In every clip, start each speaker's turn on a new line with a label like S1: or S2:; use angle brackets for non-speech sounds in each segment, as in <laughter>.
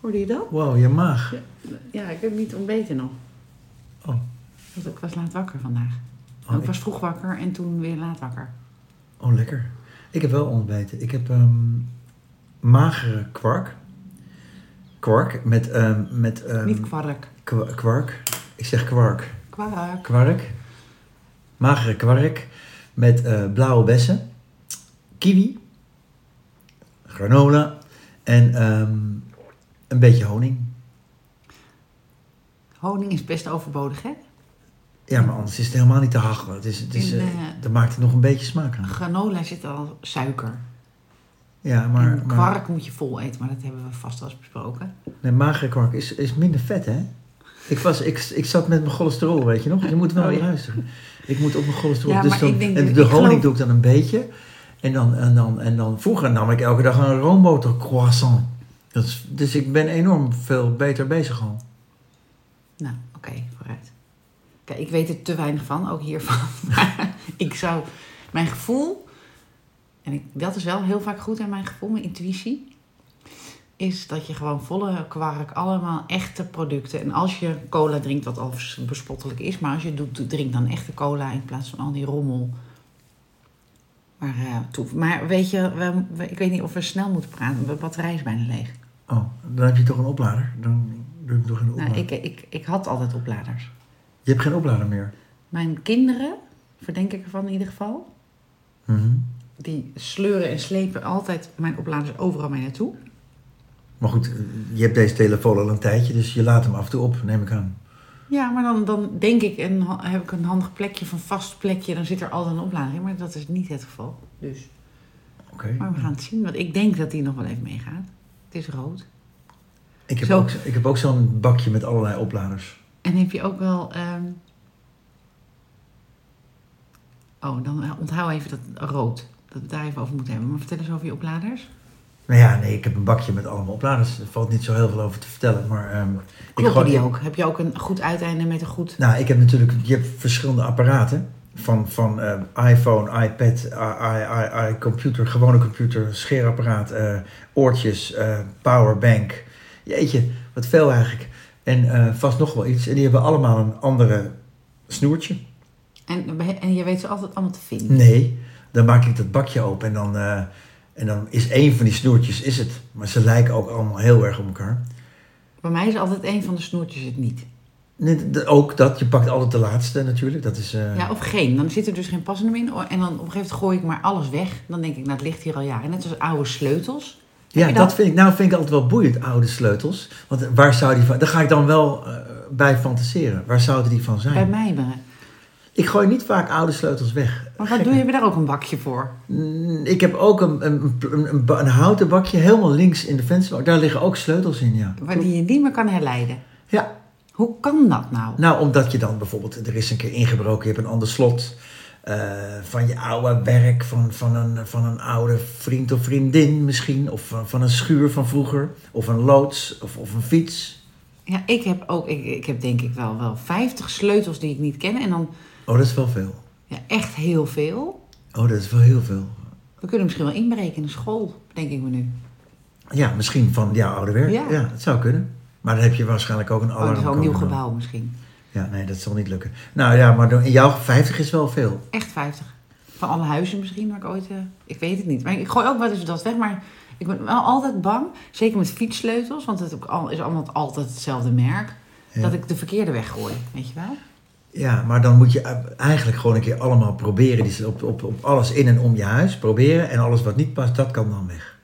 S1: Hoorde je dat?
S2: Wow, je maag.
S1: Ja, ik heb niet ontbeten nog.
S2: Oh.
S1: Want ik was laat wakker vandaag.
S2: Oh,
S1: ik was vroeg wakker en toen weer laat wakker.
S2: Oh, lekker. Ik heb wel ontbeten. Ik heb ehm, magere kwark. Kwark met... ehm, met ehm,
S1: niet kwark.
S2: kwa- kwark. Ik zeg kwark.
S1: Kwark.
S2: Kwark. Magere kwark met eh, blauwe bessen. Kiwi. Granola. En ehm, een beetje honing.
S1: Honing is best overbodig, hè?
S2: Ja, maar anders is het helemaal niet te hachelen. Het is, het is,
S1: In,
S2: eh,
S1: eh,
S2: dat maakt het nog een beetje smaak aan.
S1: Granola zit al suiker.
S2: Ja, maar,
S1: en
S2: maar
S1: kwark moet je vol eten, maar dat hebben we vast wel eens besproken.
S2: nee, magere kwark is, is minder vet, hè? Ik, was, ik, ik zat met mijn cholesterol, weet je nog? Je moet wel
S1: Oh, ja.
S2: luisteren. Ik moet op mijn cholesterol.
S1: Ja,
S2: dus
S1: maar
S2: dan,
S1: ik denk
S2: en de honing
S1: geloof-
S2: doe ik dan een beetje. En dan, en, dan, en dan vroeger nam ik elke dag een roomboter croissant. Dus ik ben enorm veel beter bezig al.
S1: Nou, oké, vooruit. Kijk, ik weet er te weinig van, ook hiervan. <laughs> Ik zou... Mijn gevoel, en ik, dat is wel heel vaak goed aan mijn gevoel, mijn intuïtie... is dat je gewoon volle kwark, allemaal echte producten... en als je cola drinkt, wat al bespottelijk is... maar als je doet, drink dan echte cola in plaats van al die rommel... Maar, eh, maar weet je, ik weet niet of we snel moeten praten. Batterij is bijna leeg.
S2: Oh, dan heb je toch een oplader? Dan doe ik toch een oplader.
S1: Nou, ik, ik, ik had altijd opladers.
S2: Je hebt geen oplader meer.
S1: Mijn kinderen, verdenk ik ervan in ieder geval,
S2: Mhm.
S1: die sleuren en slepen altijd mijn opladers overal mee naartoe.
S2: Maar goed, je hebt deze telefoon al een tijdje, dus je laat hem af en toe op, neem ik aan.
S1: Ja, maar dan, dan denk ik en heb ik een handig plekje, een vast plekje, dan zit er altijd een oplader in. Maar dat is niet het geval. Dus.
S2: Oké.
S1: Maar we gaan het zien, want ik denk dat die nog wel even meegaat. Het is rood.
S2: Ik heb
S1: Zo.
S2: ook, ik heb ook zo'n bakje met allerlei opladers.
S1: En heb je ook wel. ehm, Oh, dan eh, onthoud even dat rood. Dat we daar even over moeten hebben. Maar vertel eens over je opladers.
S2: Nou ja, nee, ik heb een bakje met allemaal opladers. Er valt niet zo heel veel over te vertellen, maar... ik
S1: Kloppen
S2: gooi-
S1: die ook? Heb je ook een goed uiteinde met een goed...
S2: Nou, ik heb natuurlijk... Je hebt verschillende apparaten. Van, van eh, iPhone, iPad, i, i, i, computer, gewone computer, scheerapparaat, eh, oortjes, eh, powerbank. Jeetje, wat veel eigenlijk. En vast nog wel iets. En die hebben allemaal een andere snoertje.
S1: En, en je weet ze altijd allemaal te vinden.
S2: Nee, dan maak ik dat bakje open en dan, en dan is één van die snoertjes is het. Maar ze lijken ook allemaal heel erg op elkaar.
S1: Bij mij is altijd een van de snoertjes het niet.
S2: Nee, ook dat, je pakt altijd de laatste natuurlijk. Dat is, eh,
S1: Ja, of geen. Dan zit er dus geen passende meer in. En dan op een gegeven moment gooi ik maar alles weg. Dan denk ik, nou het ligt hier al jaren. Net als oude sleutels.
S2: ja, dat
S1: dat?
S2: vind ik, nou vind ik altijd wel boeiend, oude sleutels. Want waar zou die van, daar ga ik dan wel eh, bij fantaseren. Waar zouden die van zijn?
S1: Bij mij maar.
S2: Ik gooi niet vaak oude sleutels weg.
S1: Maar wat doe je daar ook een bakje voor?
S2: Mm, Ik heb ook een, een, een, een houten bakje helemaal links in de venster. Daar liggen ook sleutels in, ja.
S1: Waar die je niet meer kan herleiden.
S2: Ja,
S1: Hoe kan dat nou?
S2: Nou, omdat je dan bijvoorbeeld, er is een keer ingebroken, je hebt een ander slot eh, van je oude werk, van, van, een, van een oude vriend of vriendin misschien, of van, van een schuur van vroeger, of een loods, of, of een fiets.
S1: Ja, ik heb ook, ik, ik heb denk ik wel, wel 50 sleutels die ik niet ken. En dan
S2: Oh, dat is wel veel.
S1: ja, echt heel veel.
S2: Oh, dat is wel heel veel.
S1: We kunnen misschien wel inbreken in de school, denk ik me nu.
S2: Ja, misschien van jouw oude werk.
S1: Ja.
S2: Ja. dat zou kunnen. Maar dan heb je waarschijnlijk ook een
S1: Oh,
S2: alarm.
S1: dat is wel een nieuw gebouw misschien.
S2: Ja, nee, dat zal niet lukken. Nou ja, maar in jouw 50 is wel veel.
S1: Echt 50. Van alle huizen misschien, waar ik ooit... eh, ik weet het niet. Maar ik gooi ook wel eens dat weg. Maar ik ben wel altijd bang, zeker met fietssleutels... want het is allemaal altijd hetzelfde merk...
S2: Ja.
S1: dat ik de verkeerde weggooi, weet je wel?
S2: Ja, maar dan moet je eigenlijk gewoon een keer allemaal proberen. Die op, op, op alles in en om je huis proberen. En alles wat niet past, dat kan dan weg.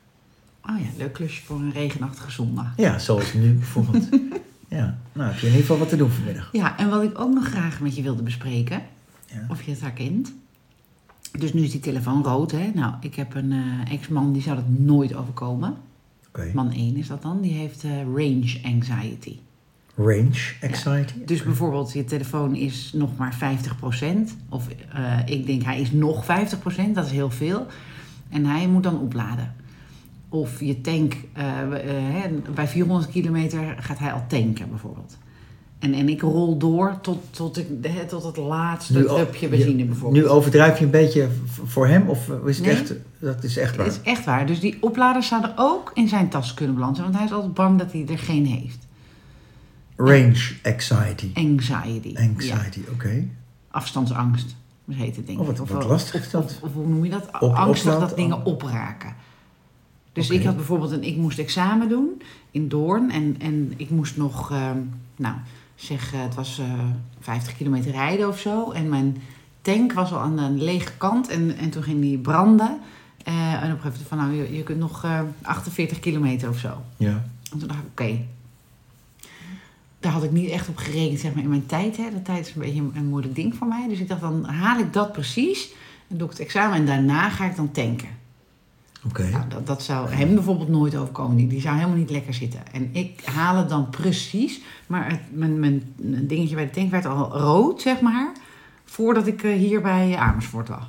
S1: Oh ja, leuk klusje voor een regenachtige zondag.
S2: Ja, zoals nu bijvoorbeeld. <laughs> ja, nou heb je in ieder geval wat te doen vanmiddag.
S1: Ja, en wat ik ook nog graag met je wilde bespreken...
S2: Ja.
S1: of je het herkent... Dus nu is die telefoon rood, hè? Nou, ik heb een eh, ex-man, die zou dat nooit overkomen.
S2: Oké.
S1: Man 1 is dat dan. Die heeft eh, range anxiety.
S2: Range anxiety.
S1: Dus bijvoorbeeld, je telefoon is nog maar 50%. Of eh, ik denk, hij is nog 50%, dat is heel veel. En hij moet dan opladen. Of je tank, eh, eh, bij 400 kilometer gaat hij al tanken bijvoorbeeld. En, en ik rol door tot, tot, ik, tot het laatste drupje benzine bijvoorbeeld.
S2: Nu overdrijf je een beetje voor hem? Of eh, is het
S1: Nee.
S2: echt... Dat is echt waar.
S1: Het is echt waar. Dus die opladers zouden ook in zijn tas kunnen belanden. Want hij is altijd bang dat hij er geen heeft.
S2: Range anxiety.
S1: Anxiety. Ja.
S2: Anxiety, oké.
S1: Afstandsangst. Dat heet het denk
S2: Oh,
S1: ik.
S2: wat-
S1: Of
S2: wat lastig is dat.
S1: Of, of hoe noem je dat?
S2: Op-
S1: Angstig dat dingen opraken. Dus ik had bijvoorbeeld een... Ik moest examen doen in Doorn. En, en ik moest nog... ehm, nou, zeg, eh, het was eh 50 kilometer rijden of zo. En mijn tank was al aan de lege kant. En, en toen ging die branden. Eh, en op een gegeven moment van... Nou, je, je kunt nog eh 48 kilometer of zo.
S2: Ja.
S1: En toen dacht ik, oké. Daar had ik niet echt op gerekend, zeg maar, in mijn tijd. Hè. De tijd is een beetje een, een moeilijk ding voor mij. Dus ik dacht, dan haal ik dat precies. En doe ik het examen en daarna ga ik dan tanken.
S2: Oké.
S1: Nou, dat, dat zou hem bijvoorbeeld nooit overkomen. Die, die zou helemaal niet lekker zitten. En ik haal het dan precies. Maar het, mijn, mijn dingetje bij de tank werd al rood, zeg maar. Voordat ik eh, hier bij Amersfoort lag.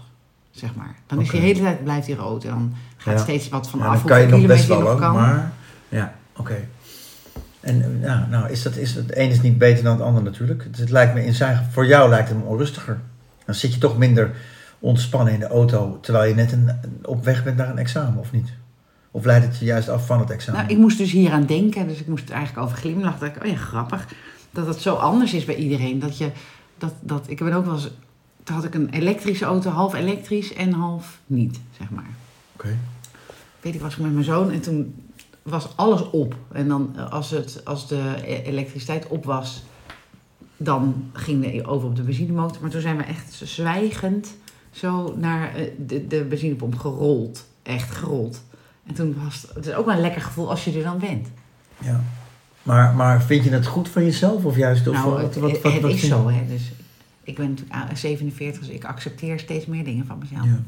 S1: Zeg maar. Dan is die hele tijd blijft hij rood. En dan gaat
S2: Ja.
S1: steeds wat van
S2: Ja,
S1: af.
S2: dan kan je nog best wel
S1: kan.
S2: maar... Ja, oké. En eh, ja, nou, is dat, is het een is niet beter dan het ander natuurlijk. Het, het lijkt me in zijn, voor jou lijkt het me onrustiger. Dan zit je toch minder ontspannen in de auto, terwijl je net een, op weg bent naar een examen, of niet? Of leidt het je juist af van het examen?
S1: Nou, ik moest dus hier aan denken, dus ik moest er eigenlijk over glimlachen. Dat ik, oh ja, grappig. Dat het zo anders is bij iedereen. Dat je, dat, dat, ik ben ook wel eens, toen had ik een elektrische auto, half elektrisch en half niet, zeg maar.
S2: Oké.
S1: Weet ik, was ik met mijn zoon en toen was alles op. En dan eh, als, het, als de e- elektriciteit op was, dan ging de over op de benzinemotor. Maar toen zijn we echt zwijgend zo naar eh, de, de benzinepomp gerold. Echt gerold. En toen was het, het is ook wel een lekker gevoel als je er dan bent.
S2: Ja. Maar, maar vind je het goed van jezelf of juist? Of
S1: nou,
S2: wat,
S1: het,
S2: wat, wat,
S1: het is zo, hè. Dus ik ben natuurlijk ah, 47, dus ik accepteer steeds meer dingen van mezelf.
S2: Ja.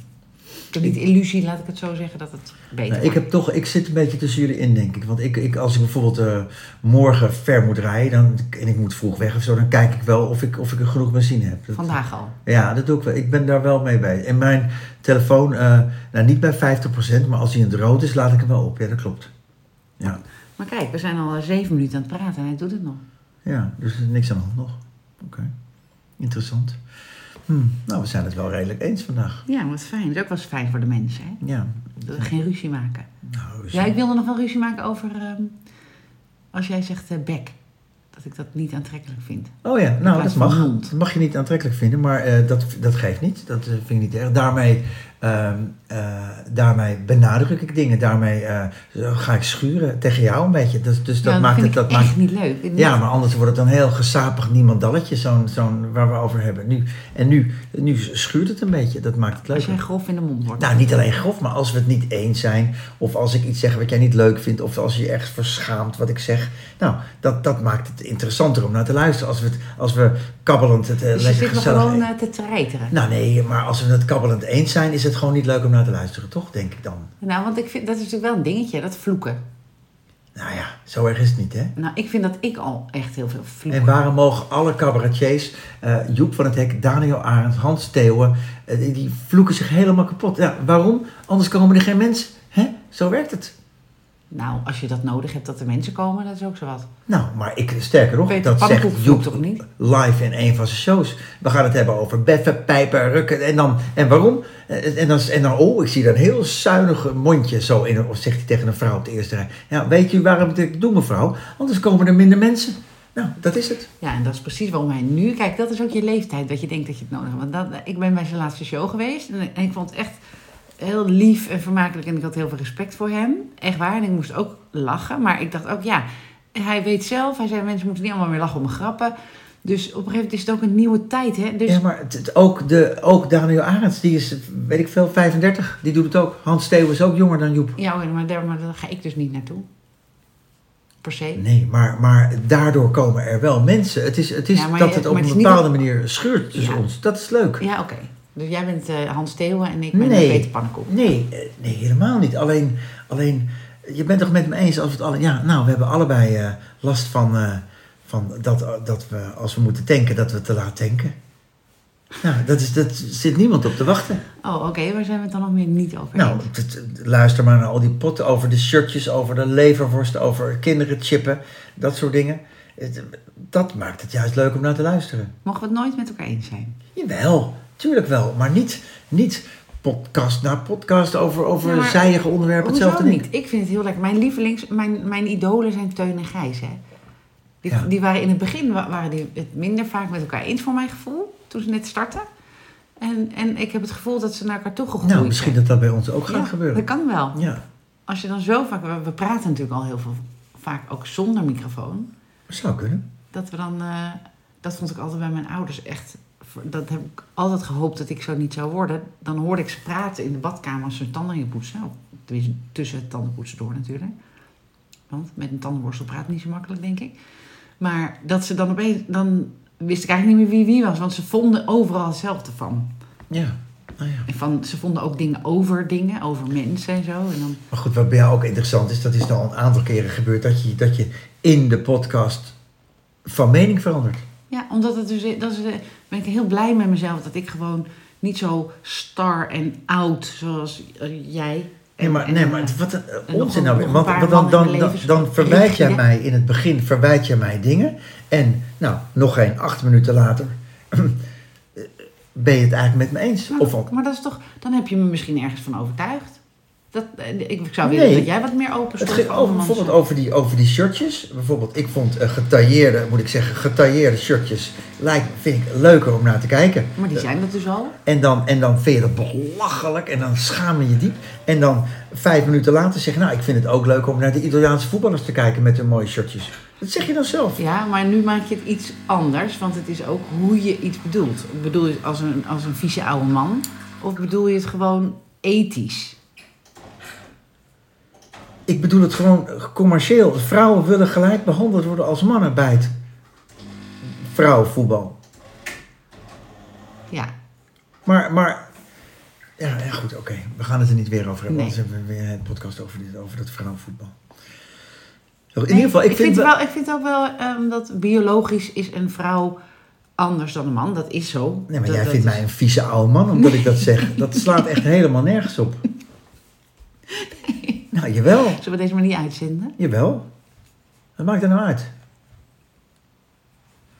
S1: Niet de illusie, laat ik het zo zeggen, dat het beter
S2: Nou, ik, heb toch, ik zit een beetje tussen jullie in, denk ik. Want ik, ik, als ik bijvoorbeeld eh, morgen ver moet rijden dan, en ik moet vroeg weg of zo, dan kijk ik wel of ik, of ik er genoeg benzine heb. Dat-
S1: Vandaag al.
S2: Ja, dat doe ik wel. Ik ben daar wel mee bij. En mijn telefoon, eh, nou niet bij 50%, maar als hij in het rood is, laat ik hem wel op. Ja, dat klopt. Ja,
S1: Maar kijk, we zijn al eh, zeven minuten aan het praten en hij doet het nog.
S2: ja dus er is niks aan de hand nog. Oké, interessant. Hm, nou, we zijn het wel redelijk eens vandaag.
S1: Ja, wat fijn. Dat ook wel eens fijn voor de mensen, hè?
S2: Ja.
S1: Geen ruzie maken.
S2: Nou, dus-
S1: Ja, ik wilde nog wel ruzie maken over... ehm, als jij zegt eh, bek. Dat ik dat niet aantrekkelijk vind.
S2: Oh ja, nou dat mag. Dat mag je niet aantrekkelijk vinden, maar eh, dat, dat geeft niet. Dat eh, vind ik niet erg. Daarmee, ehm, eh, daarmee benadruk ik dingen. Daarmee eh, ga ik schuren tegen jou een beetje. Dus, dus dat
S1: Nou,
S2: maakt het... Dat maakt,
S1: niet leuk. Niet-
S2: ja, maar anders wordt het een heel gesapig niemandalletje, zo'n, zo'n waar we over hebben. Nu, en nu, nu schuurt het een beetje. Dat maakt het
S1: Als jij
S2: leuk.
S1: grof in de mond wordt.
S2: Nou, niet alleen grof, maar als we het niet eens zijn, of als ik iets zeg wat jij niet leuk vindt, of als je je ergens verschaamt wat ik zeg, nou, dat, dat maakt het interessanter om naar te luisteren. Als we, het, als we kabbelend het
S1: dus je zit nog gewoon eh, te treiteren.
S2: Nou nee, maar als we het kabbelend eens zijn, is het gewoon niet leuk om naar te luisteren, toch? Denk ik dan.
S1: Nou, want ik vind, dat is natuurlijk wel een dingetje, dat vloeken.
S2: Nou ja, zo erg is het niet, hè?
S1: Nou, ik vind dat ik al echt heel veel vloek.
S2: En waarom mogen alle cabaretiers, eh, Joep van het Hek, Daniel Arendt, Hans Theeuwen, eh, die, die vloeken zich helemaal kapot. Ja, waarom? Anders komen er geen mensen. Hè? Zo werkt het.
S1: Nou, als je dat nodig hebt dat er mensen komen, dat is ook zo wat.
S2: Nou, maar ik, sterker nog,
S1: Peter
S2: dat zegt Joep
S1: toch niet?
S2: live in een van zijn shows. We gaan het hebben over beffen, pijpen, rukken. En, dan, en waarom? En, en, dan, en dan, oh, ik zie een heel zuinig mondje zo in. Of zegt hij tegen een vrouw op de eerste rij. Ja, weet u waarom ik dit doe, mevrouw? Anders komen er minder mensen. Nou, dat is het.
S1: Ja, en dat is precies waarom hij nu... Kijk, dat is ook je leeftijd, dat je denkt dat je het nodig hebt. Want dat, ik ben bij zijn laatste show geweest en, en ik vond het echt heel lief en vermakelijk. En ik had heel veel respect voor hem. Echt waar. En ik moest ook lachen. Maar ik dacht ook, ja, hij weet zelf. Hij zei, mensen moeten niet allemaal meer lachen om mijn grappen. Dus op een gegeven moment is het ook een nieuwe tijd, hè. Dus
S2: Ja, maar het, het- ook, de, ook Daniel Arends, die is, weet ik veel, 35. Die doet het ook. Hans Steeuwen is ook jonger dan Joep.
S1: Ja, maar daar, maar daar ga ik dus niet naartoe. Per se.
S2: Nee, maar, maar daardoor komen er wel mensen. Het is, het is
S1: Ja,
S2: dat
S1: je-
S2: het op een
S1: niet
S2: bepaalde manier scheurt tussen
S1: Ja.
S2: ons. Dat is leuk.
S1: Ja, oké. Dus jij bent eh, Hans Theeuwen en ik ben
S2: Nee.
S1: Peter Pannenkoek.
S2: Nee, eh, nee, helemaal niet. Alleen, alleen, je bent toch met me eens als we het alle... Ja, nou, we hebben allebei eh, last van, eh, van dat, dat we, als we moeten tanken, dat we te laat tanken. Nou, dat, is, dat zit niemand op te wachten.
S1: Oh, oké. Waar zijn we het dan nog meer niet over
S2: Nou, luister maar naar al die potten over de shirtjes, over de leverworst, over kinderen chippen, dat soort dingen. Dat maakt het juist leuk om naar te luisteren.
S1: Mogen we het nooit met elkaar eens zijn?
S2: Jawel, tuurlijk wel. Maar niet, niet podcast na podcast over, over
S1: Ja,
S2: zijige onderwerpen hetzelfde
S1: niet? Ik vind het heel lekker. Mijn lievelings, mijn, mijn idolen zijn Teun en Gijs, hè. Die,
S2: Ja.
S1: die waren in het begin wa- waren die het minder vaak met elkaar eens, voor mijn gevoel. Toen ze net startten. En, en ik heb het gevoel dat ze naar elkaar toe gegroeid
S2: Nou, misschien
S1: zijn.
S2: dat dat bij ons ook gaat
S1: Ja,
S2: gebeuren.
S1: Dat kan wel.
S2: Ja,
S1: Als je dan zo vaak... We, we praten natuurlijk al heel veel, vaak ook zonder microfoon.
S2: zou kunnen.
S1: Dat we dan... eh, dat vond ik altijd bij mijn ouders echt... Dat heb ik altijd gehoopt dat ik zo niet zou worden. Dan hoorde ik ze praten in de badkamer als ze hun tanden gingen poetsen. Of tenminste, tussen het tandenpoetsen door natuurlijk. Want met een tandenborstel praat niet zo makkelijk, denk ik. Maar dat ze dan opeens... Dan wist ik eigenlijk niet meer wie wie was. Want ze vonden overal hetzelfde van.
S2: Ja, nou ja.
S1: En van ze vonden ook dingen over dingen, over mensen en zo. En dan,
S2: Maar goed, wat bij jou ook interessant is, dat is nou al een aantal keren gebeurd, dat je, dat je in de podcast van mening verandert.
S1: Ja, omdat het dus... Dat is, eh, ben ik heel blij met mezelf dat ik gewoon niet zo star en oud zoals eh, jij...
S2: Nee, maar,
S1: En-
S2: nee,
S1: en,
S2: maar
S1: eh,
S2: wat een
S1: en
S2: onzin nou weer. Want, dan, dan, dan, dan verwijt jij mij in het begin, verwijt jij mij dingen. En nou, nog geen acht minuten later <clears throat> ben je het eigenlijk met me eens.
S1: Maar,
S2: Of wat?
S1: maar dat is toch... Dan heb je me misschien ergens van overtuigd. Dat, eh, ik zou willen
S2: Nee.
S1: dat jij wat meer open
S2: Het
S1: stond
S2: ging over, bijvoorbeeld over die, over die shirtjes. Bijvoorbeeld, ik vond eh, getailleerde, moet ik zeggen, getailleerde shirtjes lijkt, vind ik leuker om naar te kijken.
S1: Maar die zijn dat dus al.
S2: En dan, en dan vind je dat belachelijk en dan schaam je je diep. En dan vijf minuten later zeg je, nou, ik vind het ook leuk om naar de Italiaanse voetballers te kijken met hun mooie shirtjes. Dat zeg je dan zelf.
S1: Ja, maar nu maak je het iets anders, want het is ook hoe je iets bedoelt. Bedoel je het als een, als een vieze oude man? Of bedoel je het gewoon ethisch?
S2: Ik bedoel het gewoon commercieel. Vrouwen willen gelijk behandeld worden als mannen bij het vrouwenvoetbal.
S1: Ja,
S2: Maar, maar ja, ja goed, oké. We gaan het er niet weer over hebben.
S1: Nee.
S2: Anders hebben we weer een podcast over, dit, over dat vrouwenvoetbal. In
S1: Nee,
S2: ieder geval, ik,
S1: ik
S2: vind,
S1: vind,
S2: wel-
S1: ik vind ook wel ehm, dat biologisch is een vrouw anders dan een man. Dat is zo.
S2: Nee, maar
S1: Dat-
S2: jij
S1: dat
S2: vindt
S1: is-
S2: mij een vieze oude man omdat ik dat zeg. Dat slaat echt helemaal nergens op. Nou, jawel.
S1: Zullen we deze maar niet uitzenden?
S2: Jawel. Wat maakt er nou uit?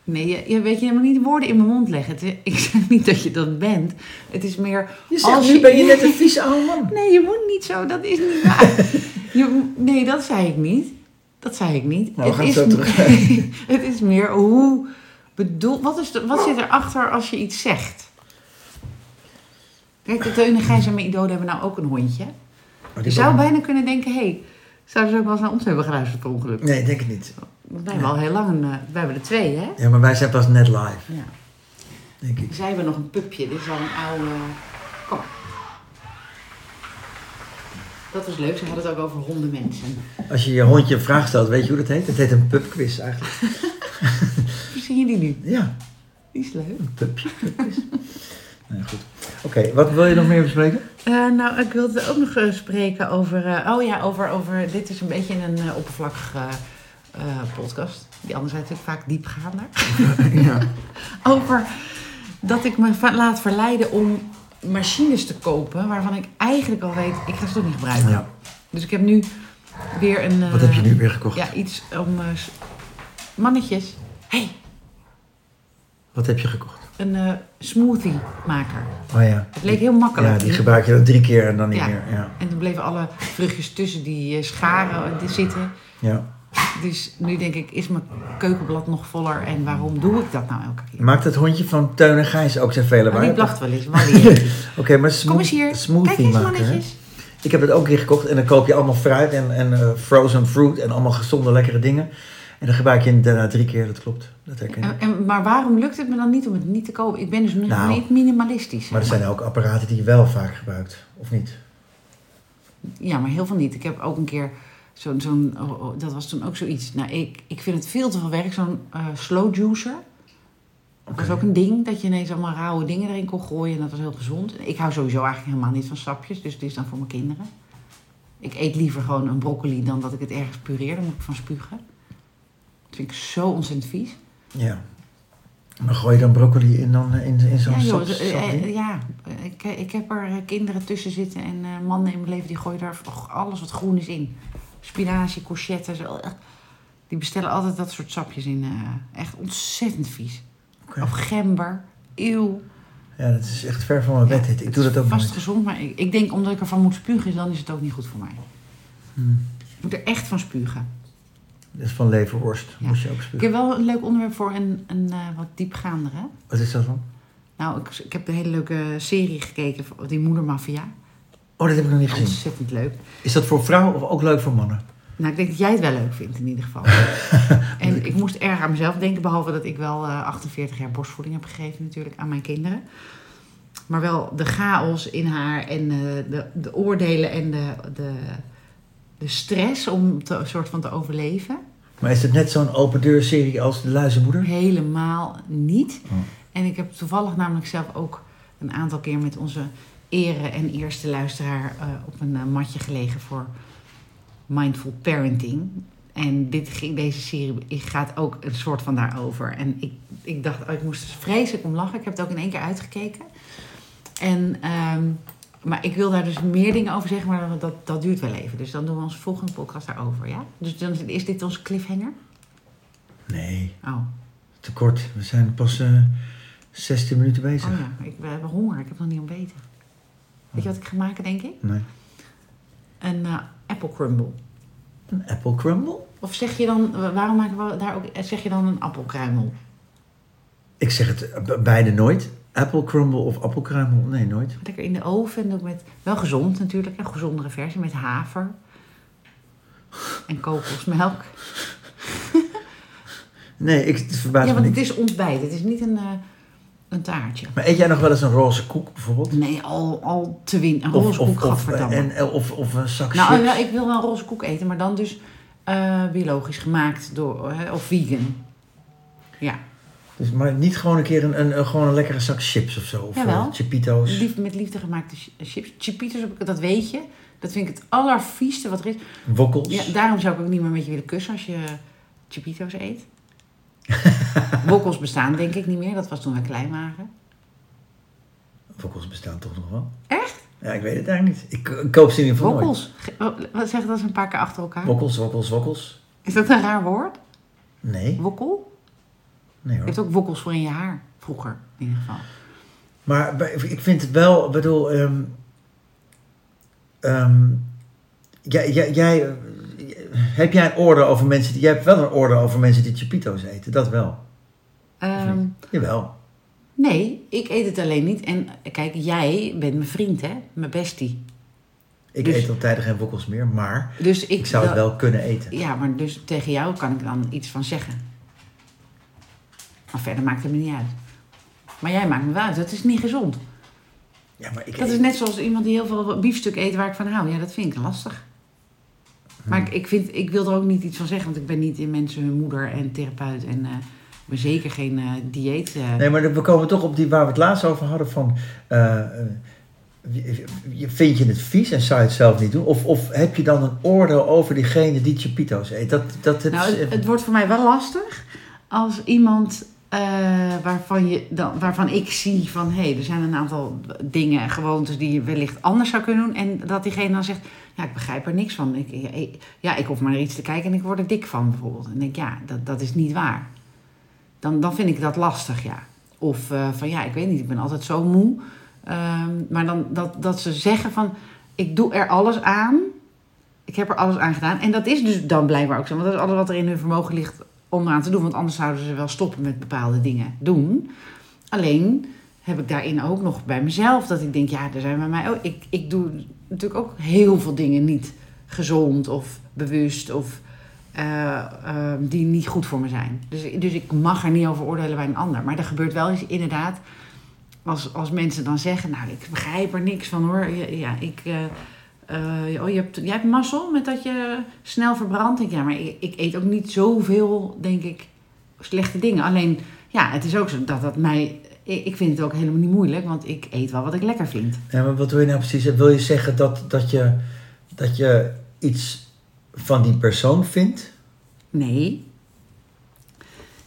S1: Nee, je, je weet je helemaal niet de woorden in mijn mond leggen. Het <laughs> ik zeg niet dat je dat bent. Het is meer...
S2: Je zegt,
S1: als
S2: nu ben je net een <laughs> vieze oude man.
S1: Nee, je moet niet zo. Dat is niet waar. je, nee, dat zei ik niet. Dat zei ik niet.
S2: Nou, we gaan
S1: is,
S2: zo terug. <laughs>
S1: het is meer hoe bedoel... Wat, is de, wat zit erachter als je iets zegt? Kijk, de Teun en Gijs en mijn idolen hebben nou ook een hondje. Je zou bijna kunnen denken... Hé, hey, zouden ze ook wel eens naar ons hebben geluisterd per ongeluk?
S2: Nee, ik denk het niet.
S1: Want wij hebben al heel lang een... eh, wij hebben er twee, hè?
S2: Ja, maar wij zijn pas net live,
S1: Ja.
S2: denk ik.
S1: Zij hebben nog een pupje. Dit is al een oude... Kom. Dat was leuk. Ze hadden het ook over hondenmensen.
S2: Als je je hondje een vraag stelt, weet je hoe dat heet? Het heet een pubquiz eigenlijk. <laughs>
S1: Hoe zie je die nu?
S2: Ja,
S1: Die is leuk.
S2: een pubje. pubquiz. <laughs> nou, goed. Oké, wat wil je nog meer bespreken?
S1: Eh, nou, ik wilde ook nog eh, spreken over... eh, oh ja, over, over... Dit is een beetje een eh, oppervlakkige podcast. Die anderen zijn natuurlijk vaak diepgaander. <laughs>
S2: ja. <laughs>
S1: Over dat ik me laat verleiden om machines te kopen... waarvan ik eigenlijk al weet, ik ga ze toch niet gebruiken.
S2: ja.
S1: Dus ik heb nu weer een...
S2: Wat heb je nu weer gekocht?
S1: Ja, iets om... mannetjes. hey,
S2: Wat heb je gekocht?
S1: een eh smoothie maker.
S2: Oh ja.
S1: Het leek heel makkelijk.
S2: Ja, die gebruik je dan drie keer en dan niet
S1: Ja.
S2: meer. Ja.
S1: En toen bleven alle vruchtjes tussen die eh, scharen eh, zitten.
S2: ja.
S1: Dus nu denk ik, is mijn keukenblad nog voller en waarom doe ik dat nou elke keer?
S2: Maakt het hondje van Teun en Gijs ook zoveel
S1: Maar die
S2: waard?
S1: blaft wel eens. <laughs>
S2: Oké, maar smooth,
S1: Kom eens hier.
S2: smoothie
S1: Kijk eens,
S2: maken,
S1: mannetjes.
S2: Ik heb het ook keer gekocht en dan koop je allemaal fruit en, en frozen fruit en allemaal gezonde, lekkere dingen. En dan gebruik je het daarna drie keer, dat klopt. Dat herken ik.
S1: En, maar waarom lukt het me dan niet om het niet te kopen? Ik ben dus nog
S2: Nou,
S1: niet minimalistisch.
S2: Maar er zijn ook apparaten die je wel vaak gebruikt, of niet?
S1: Ja, maar heel veel niet. Ik heb ook een keer zo'n, zo'n oh, oh, dat was toen ook zoiets. Nou, ik, ik vind het veel te veel werk, zo'n eh, slow juicer. Dat was ook een ding, dat je ineens allemaal rauwe dingen erin kon gooien. En dat was heel gezond. Ik hou sowieso eigenlijk helemaal niet van sapjes, dus dit is dan voor mijn kinderen. Ik eet liever gewoon een broccoli dan dat ik het ergens pureer. Daar moet ik van spugen. Dat vind ik zo ontzettend vies.
S2: Ja. Maar gooi je dan broccoli in, dan, eh, in, in zo'n
S1: Ja, joh,
S2: sap-
S1: eh, eh, ja. Ik, ik heb er kinderen tussen zitten en mannen in mijn leven die gooien daar alles wat groen is in. Spinazie, courgette, zo. Die bestellen altijd dat soort sapjes in. echt ontzettend vies. Of gember, eeuw.
S2: Ja, dat is echt ver van mijn bed.
S1: Ja.
S2: Ik doe dat ook
S1: vast
S2: nooit.
S1: gezond, maar ik, ik denk omdat ik ervan moet spugen, dan is het ook niet goed voor mij.
S2: Hmm.
S1: Ik moet er echt van spugen.
S2: Dat is van leverworst.
S1: Ja.
S2: Moest je ook
S1: Ik
S2: spugen.
S1: heb wel een leuk onderwerp voor een, een eh, wat diepgaandere.
S2: Wat is dat dan?
S1: Nou, ik, ik heb een hele leuke serie gekeken, van die Moedermafia.
S2: Oh, dat heb ik nog niet gezien.
S1: Ontzettend leuk.
S2: Is dat voor vrouwen of ook leuk voor mannen?
S1: Nou, ik denk dat jij het wel leuk vindt in ieder geval. <laughs> en ik moest erg aan mezelf denken, behalve dat ik wel eh, 48 jaar borstvoeding heb gegeven natuurlijk aan mijn kinderen. Maar wel de chaos in haar en eh, de, de oordelen en de, de, de stress om te, een soort van te overleven.
S2: Maar is het net zo'n open deur serie als De Luizenmoeder?
S1: Helemaal niet.
S2: Oh.
S1: En ik heb toevallig namelijk zelf ook een aantal keer met onze ere en eerste luisteraar eh, op een eh, matje gelegen voor mindful parenting. En dit, ging- deze serie gaat ook een soort van daarover. En ik, ik dacht, oh, ik moest er vreselijk om lachen. Ik heb het ook in één keer uitgekeken. En, ehm, maar ik wil daar dus meer dingen over zeggen, maar dat, dat duurt wel even. Dus dan doen we onze volgende podcast daarover, ja? Dus dan is dit onze cliffhanger?
S2: Nee,
S1: Oh,
S2: te kort. We zijn pas eh 16 minuten bezig.
S1: oh ja, ik, we hebben honger. Ik heb nog niet ontbeten. Weet je wat ik ga maken, denk ik?
S2: Nee.
S1: Een eh, apple crumble.
S2: Een apple crumble?
S1: Of zeg je dan, waarom maken we daar ook, zeg je dan een appelkruimel?
S2: Ik zeg het eh, be- beide nooit. Apple crumble of appelkruimel? Nee, nooit.
S1: Lekker in de oven en ook met, wel gezond natuurlijk, een gezondere versie met haver en kokosmelk. <laughs>
S2: Nee, ik, het verbaast
S1: Ja,
S2: me
S1: want het is ontbijt, het is niet een, eh, een taartje.
S2: Maar eet jij nog wel eens een roze koek bijvoorbeeld?
S1: Nee, al, al te win, een roze koek,
S2: of, en, of, of een zak
S1: Nou,
S2: chips?
S1: ja, ik wil wel een roze koek eten, maar dan dus eh, biologisch gemaakt door, eh, of vegan. Ja,
S2: Dus, maar niet gewoon een keer een, een, een- gewoon een lekkere zak chips of zo? Of
S1: Jawel.
S2: eh, Chipito's?
S1: lief, met liefde gemaakte chi- chips. Chipitos, dat weet je. Dat vind ik het allervieste wat er is.
S2: Wokkels?
S1: Ja, daarom zou ik ook niet meer met je willen kussen als je chipito's eet. <laughs> Wokkels bestaan denk ik niet meer. Dat was toen we klein waren.
S2: Wokkels bestaan toch nog wel?
S1: Echt?
S2: Ja, ik weet het eigenlijk niet. Ik, ik koop ze in ieder geval.
S1: Wokkels. Wat zeg dat eens een paar keer achter elkaar?
S2: Wokkels, wokkels, wokkels.
S1: Is dat een raar woord?
S2: Nee,
S1: Wokkel?
S2: Nee
S1: Je hebt ook wokkels voor in je haar. Vroeger, in ieder geval.
S2: Maar ik vind het wel, ik bedoel, ehm, ehm, jij, jij, jij, heb jij een oordeel over mensen die, jij hebt wel een oordeel over mensen die chipito's eten, dat wel.
S1: Ehm,
S2: Jawel.
S1: nee, ik eet het alleen niet. En kijk, jij bent mijn vriend, hè? Mijn bestie.
S2: Ik
S1: Dus-
S2: eet al tijden geen wokkels meer, maar
S1: Dus ik,
S2: ik zou het wel kunnen eten.
S1: Ja, maar dus tegen jou kan ik dan iets van zeggen. Maar verder maakt het me niet uit. Maar jij maakt me wel uit. Dat is niet gezond.
S2: Ja, maar ik
S1: Dat is net zoals iemand die heel veel biefstuk eet waar ik van hou. Ja, dat vind ik lastig. Maar ik, ik, vind, ik wil er ook niet iets van zeggen, want ik ben niet in mensen hun moeder en therapeut en ik ben zeker geen eh, dieet. eh.
S2: Nee, maar we komen toch op die waar we het laatst over hadden van... vind je het vies en zou je het zelf niet doen? Of, of heb je dan een oordeel over diegene die chipito's eet? Dat, dat, het,
S1: Nou, het, het wordt voor mij wel lastig als iemand eh, waarvan, je, dan, waarvan ik zie van hé, hey, er zijn een aantal dingen en gewoontes die je wellicht anders zou kunnen doen. En dat diegene dan zegt, ja, ik begrijp er niks van. Ik, ik- ja, ik hoef maar naar iets te kijken en ik word er dik van bijvoorbeeld. En dan denk ik, ja, dat, dat is niet waar. Dan, dan vind ik dat lastig, ja. Of eh, van ja, ik weet niet, ik ben altijd zo moe. Ehm, maar dan dat, dat ze zeggen van, ik doe er alles aan. Ik heb er alles aan gedaan. En dat is dus dan blijkbaar ook zo. Want dat is alles wat er in hun vermogen ligt om eraan te doen. Want anders zouden ze wel stoppen met bepaalde dingen doen. Alleen heb ik daarin ook nog bij mezelf dat ik denk, ja, er zijn bij mij ook. Ik, ik doe natuurlijk ook heel veel dingen niet gezond of bewust of eh, eh, die niet goed voor me zijn. Dus, dus ik mag er niet over oordelen bij een ander. Maar er gebeurt wel eens inderdaad, als, als mensen dan zeggen, nou, ik begrijp er niks van hoor. Ja, ja ik. eh, eh, oh, je hebt, jij hebt mazzel met dat je snel verbrandt. Ik, ja, maar ik, ik eet ook niet zoveel, denk ik, slechte dingen. Alleen, ja, het is ook zo dat dat mij... Ik ik vind het ook helemaal niet moeilijk, want ik eet wel wat ik lekker vind.
S2: Ja, maar wat wil je nou precies? Wil je zeggen dat, dat, je, dat je iets van die persoon vindt?
S1: Nee.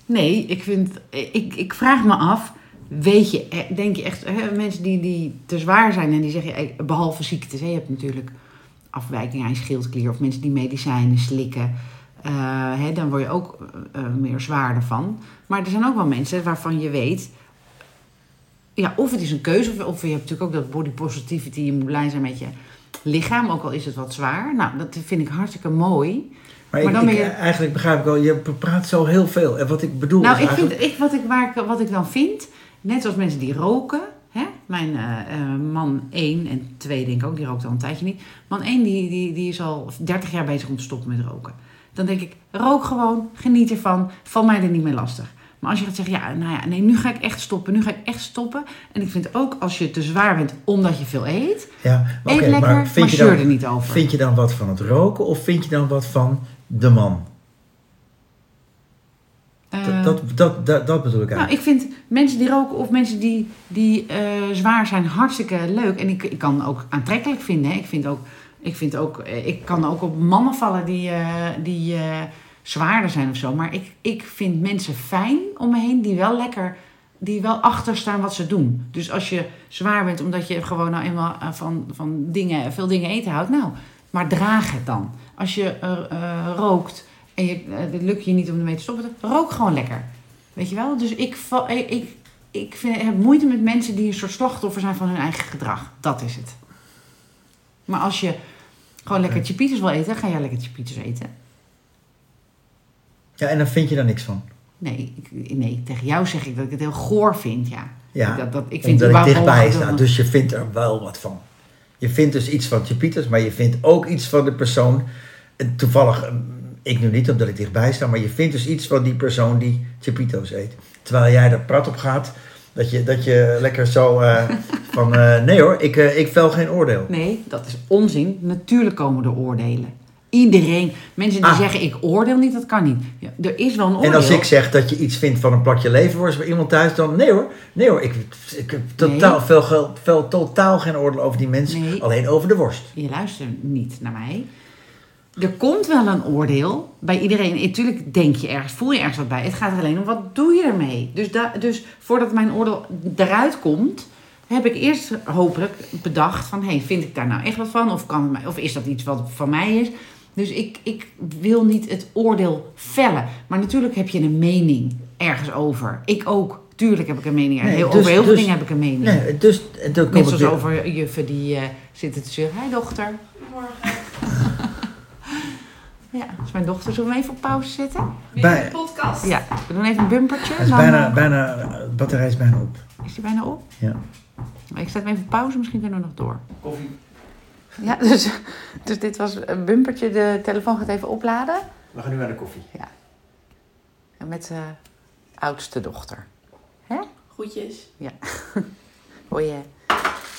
S1: Nee, ik vind... Ik, ik vraag me af... Weet je, eh, denk je echt... Hè, mensen die, die te zwaar zijn en die zeggen... eh, Behalve ziektes, hè, je hebt natuurlijk afwijking aan je schildklier... of mensen die medicijnen slikken... eh, hè, dan word je ook eh, meer zwaarder van. Maar er zijn ook wel mensen waarvan je weet... Ja, of het is een keuze, of, of je hebt natuurlijk ook dat body positivity. Je moet blij zijn met je lichaam, ook al is het wat zwaar. Nou, dat vind ik hartstikke mooi.
S2: Maar,
S1: Maar
S2: ik,
S1: dan ben je-
S2: eigenlijk begrijp ik wel, je praat zo heel veel. En wat ik bedoel
S1: Nou,
S2: is
S1: ik
S2: eigenlijk...
S1: vind, ik, wat, ik, waar ik, wat ik dan vind, net zoals mensen die roken. Hè? Mijn eh, eh, man 1 en 2 denk ik ook, die rookt al een tijdje niet. Man 1 die, die, die is al 30 jaar bezig om te stoppen met roken. Dan denk ik, rook gewoon, geniet ervan, val mij er niet meer lastig. Maar als je gaat zeggen, ja, nou ja, nee, nu ga ik echt stoppen, nu ga ik echt stoppen. En ik vind ook als je te zwaar bent omdat je veel eet,
S2: Ja, maar
S1: eet
S2: oké,
S1: lekker, maar,
S2: vind je dan,
S1: er niet over.
S2: Vind je dan wat van het roken of vind je dan wat van de man?
S1: Eh,
S2: Dat, dat, dat, bedoel ik
S1: Nou,
S2: eigenlijk.
S1: ik vind mensen die roken of mensen die, die eh, zwaar zijn hartstikke leuk. En ik, ik kan ook aantrekkelijk vinden. Hè. Ik, vind ook, ik, vind ook, eh, ik kan ook op mannen vallen die, die zwaarder zijn of zo. Maar ik, ik vind mensen fijn om me heen die wel lekker, die wel achter staan wat ze doen. Dus als je zwaar bent omdat je gewoon nou eenmaal van, van dingen, veel dingen eten houdt. Nou, maar draag het dan. Als je rookt en je, eh, het lukt je niet om ermee te stoppen, rook gewoon lekker. Weet je wel? Dus ik, ik, ik, vind, heb moeite met mensen die een soort slachtoffer zijn van hun eigen gedrag. Dat is het. Maar als je gewoon lekker chipieters wil eten, ga jij lekker chipieters eten.
S2: Ja, en dan vind je daar niks van.
S1: Nee, ik, nee, tegen jou zeg ik dat ik het heel goor vind, ja.
S2: Ja,
S1: dat, dat, ik vind
S2: omdat ik dichtbij sta. Dus je vindt er wel wat van. Je vindt dus iets van Chipitas, maar je vindt ook iets van de persoon. En Toevallig, eh, ik nu niet omdat ik dichtbij sta, maar je vindt dus iets van die persoon die Chipito's eet. Terwijl jij er prat op gaat, dat je, dat je lekker zo eh, <laughs> van, eh, nee hoor, ik, eh, ik vel geen oordeel.
S1: Nee, dat is onzin. Natuurlijk komen er oordelen. Iedereen, mensen die
S2: Ah.
S1: zeggen ik oordeel niet, dat kan niet. Ja, er is wel een oordeel.
S2: En als ik zeg dat je iets vindt van een plakje leverworst bij iemand thuis, dan nee hoor, nee hoor, ik, ik heb totaal,
S1: Nee.
S2: veel, totaal geen oordeel over die mensen,
S1: Nee.
S2: alleen over de worst.
S1: Je luistert niet naar mij. Er komt wel een oordeel bij iedereen. Natuurlijk denk je ergens, voel je ergens wat bij. Het gaat er alleen om wat doe je ermee. Dus, da, dus voordat mijn oordeel eruit komt, heb ik eerst hopelijk bedacht van, hey, vind ik daar nou echt wat van? Of, kan het mij, of is dat iets wat van mij is? Dus ik, ik wil niet het oordeel vellen. Maar natuurlijk heb je een mening ergens over. Ik ook. Tuurlijk heb ik een mening.
S2: Nee,
S1: heel,
S2: dus-
S1: over heel veel
S2: dus-
S1: dingen heb ik een mening.
S2: Nee, dus dan
S1: Net zoals over juffen die eh, zitten te zeggen. Hi dochter. Ja, dat is mijn dochter. Zullen we hem even op pauze zetten?
S2: Bij-
S3: de podcast.
S1: Ja, we doen even een bumpertje.
S2: Hij is
S1: dan,
S2: bijna,
S1: eh,
S2: bijna, de batterij is bijna op.
S1: Is die bijna op?
S2: Ja.
S1: Maar ik zet hem even op pauze, misschien kunnen we nog door.
S2: Koffie.
S1: Ja, dus, dus dit was een bumpertje. De telefoon gaat even opladen.
S2: We gaan nu naar de koffie.
S1: En met de oudste dochter.
S3: Groetjes. <laughs>
S1: Hoi. eh.